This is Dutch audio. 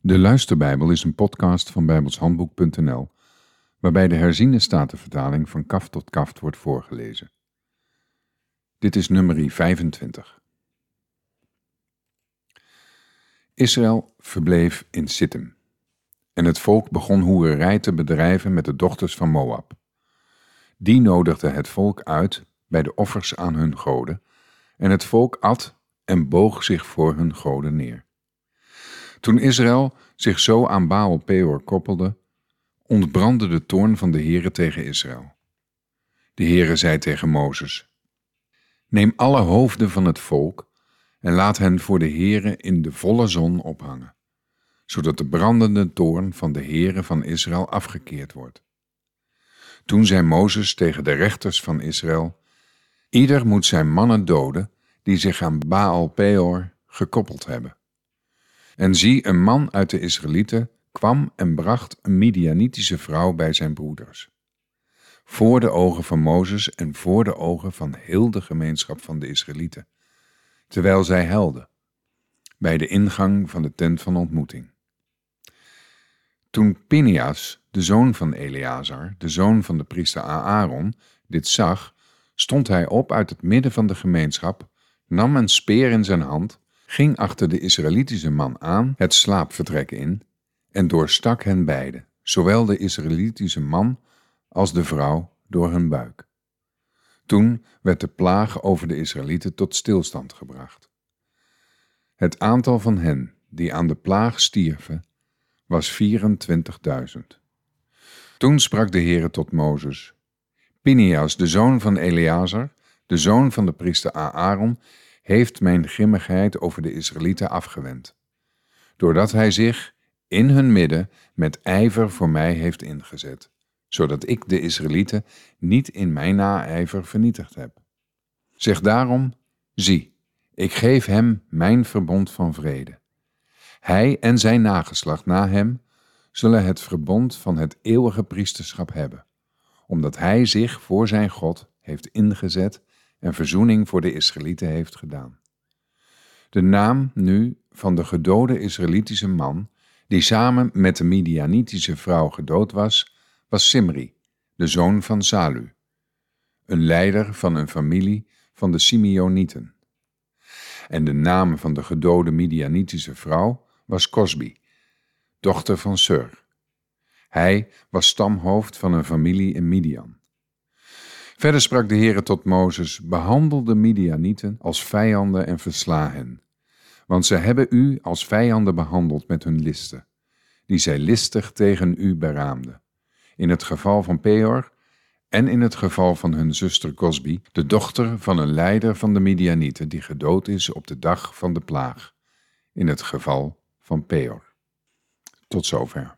De Luisterbijbel is een podcast van bijbelshandboek.nl, waarbij de herziene statenvertaling van kaft tot kaft wordt voorgelezen. Dit is nummer 25. Israël verbleef in Sittim, en het volk begon hoererij te bedrijven met de dochters van Moab. Die nodigde het volk uit bij de offers aan hun goden, en het volk at en boog zich voor hun goden neer. Toen Israël zich zo aan Baal Peor koppelde, ontbrandde de toorn van de Heere tegen Israël. De Heere zei tegen Mozes: Neem alle hoofden van het volk en laat hen voor de Heere in de volle zon ophangen, zodat de brandende toorn van de Heere van Israël afgekeerd wordt. Toen zei Mozes tegen de rechters van Israël: Ieder moet zijn mannen doden die zich aan Baal Peor gekoppeld hebben. En zie, een man uit de Israëlieten kwam en bracht een Midianitische vrouw bij zijn broeders. Voor de ogen van Mozes en voor de ogen van heel de gemeenschap van de Israëlieten, terwijl zij helden, bij de ingang van de tent van ontmoeting. Toen Pinias, de zoon van Eleazar, de zoon van de priester Aaron, dit zag, stond hij op uit het midden van de gemeenschap, nam een speer in zijn hand ging achter de Israëlitische man aan het slaapvertrek in en doorstak hen beiden, zowel de Israëlitische man als de vrouw, door hun buik. Toen werd de plaag over de Israëlieten tot stilstand gebracht. Het aantal van hen die aan de plaag stierven was 24.000. Toen sprak de Heere tot Mozes: Pinias, de zoon van Eleazar, de zoon van de priester Aaron, heeft mijn grimmigheid over de Israëlieten afgewend, doordat hij zich in hun midden met ijver voor mij heeft ingezet, zodat ik de Israëlieten niet in mijn naijver vernietigd heb. Zeg daarom, zie, ik geef hem mijn verbond van vrede. Hij en zijn nageslacht na hem zullen het verbond van het eeuwige priesterschap hebben, omdat hij zich voor zijn God heeft ingezet en verzoening voor de Israëlieten heeft gedaan. De naam nu van de gedode Israëlitische man, die samen met de Midianitische vrouw gedood was, was Simri, de zoon van Salu, een leider van een familie van de Simeonieten. En de naam van de gedode Midianitische vrouw was Cosbi, dochter van Sur. Hij was stamhoofd van een familie in Midian. Verder sprak de Heere tot Mozes, behandel de Midianieten als vijanden en versla hen. Want zij hebben u als vijanden behandeld met hun listen, die zij listig tegen u beraamden. In het geval van Peor en in het geval van hun zuster Cosbi, de dochter van een leider van de Midianieten die gedood is op de dag van de plaag. In het geval van Peor. Tot zover.